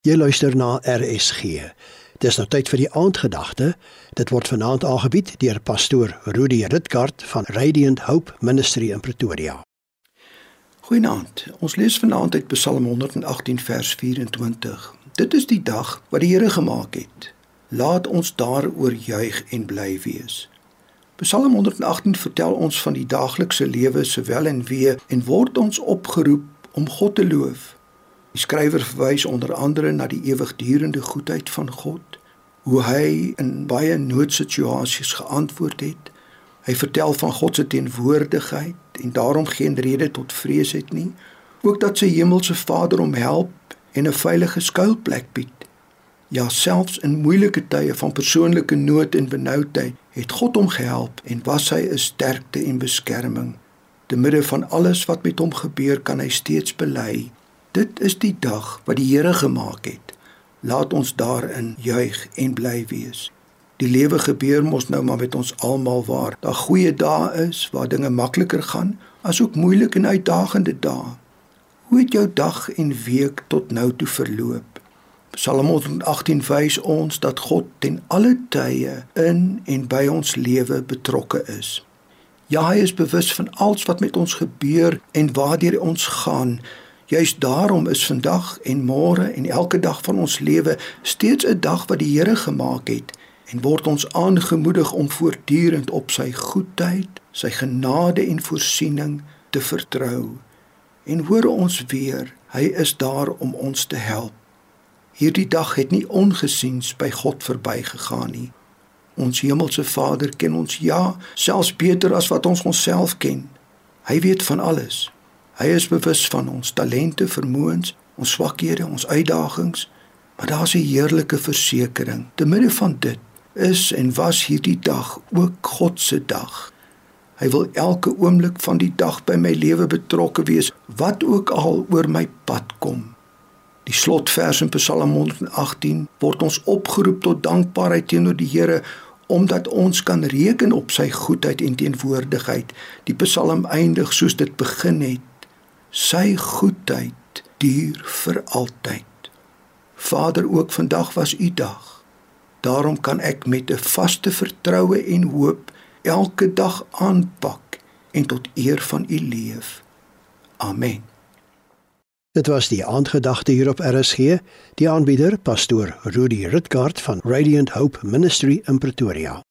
Jy luister na RSG. Dis nou tyd vir die aandgedagte. Dit word vanaand aangebied deur pastoor Rudy Ritgard van Radiant Hope Ministry in Pretoria. Goeienaand. Ons lees vanaand uit Psalm 118 vers 24. Dit is die dag wat die Here gemaak het. Laat ons daaroor juig en bly wees. Psalm 118 vertel ons van die daaglikse lewe sowel en wee en word ons opgeroep om God te loof. Die skrywer verwys onder andere na die ewigdurende goedheid van God, hoe hy in baie noodsituasies geantwoord het. Hy vertel van God se teenwoordigheid en daarom geen rede tot vrees het nie, ook dat sy hemelse Vader hom help en 'n veilige skuilplek bied. Ja, selfs in moeilike tye van persoonlike nood en benoudheid het God hom gehelp en was hy 'n sterkte en beskerming. Te midde van alles wat met hom gebeur, kan hy steeds bely Dit is die dag wat die Here gemaak het. Laat ons daarin juig en bly wees. Die lewe gebeur mos nou maar met ons almal waar daar goeie dae is waar dinge makliker gaan, asook moeilike en uitdagende dae. Hoe het jou dag en week tot nou toe verloop? Psalm 118 wys ons dat God ten alle tye in en by ons lewe betrokke is. Ja, hy is bewus van alles wat met ons gebeur en waartoe ons gaan. Juist daarom is vandag en môre en elke dag van ons lewe steeds 'n dag wat die Here gemaak het en word ons aangemoedig om voortdurend op sy goedheid, sy genade en voorsiening te vertrou. En hoor ons weer, hy is daar om ons te help. Hierdie dag het nie ongesiens by God verbygegaan nie. Ons hemelse Vader ken ons ja, selfs beter as wat ons onsself ken. Hy weet van alles. Hy is bewus van ons talente, vermoëns, ons swakhede, ons uitdagings, maar daar's 'n heerlike versekering. Te midde van dit is en was hierdie dag ook God se dag. Hy wil elke oomblik van die dag by my lewe betrokke wees, wat ook al oor my pad kom. Die slotvers in Psalm 118 word ons opgeroep tot dankbaarheid teenoor die Here omdat ons kan reken op sy goedheid en teenwoordigheid. Die Psalm eindig soos dit begin het Sy goedheid duur vir altyd. Vader, ook vandag was u dag. Daarom kan ek met 'n vaste vertroue en hoop elke dag aanpak en tot eer van u leef. Amen. Dit was die aandgedagte hier op RSG, die aanbieder pastoor Rudy Rutgard van Radiant Hope Ministry in Pretoria.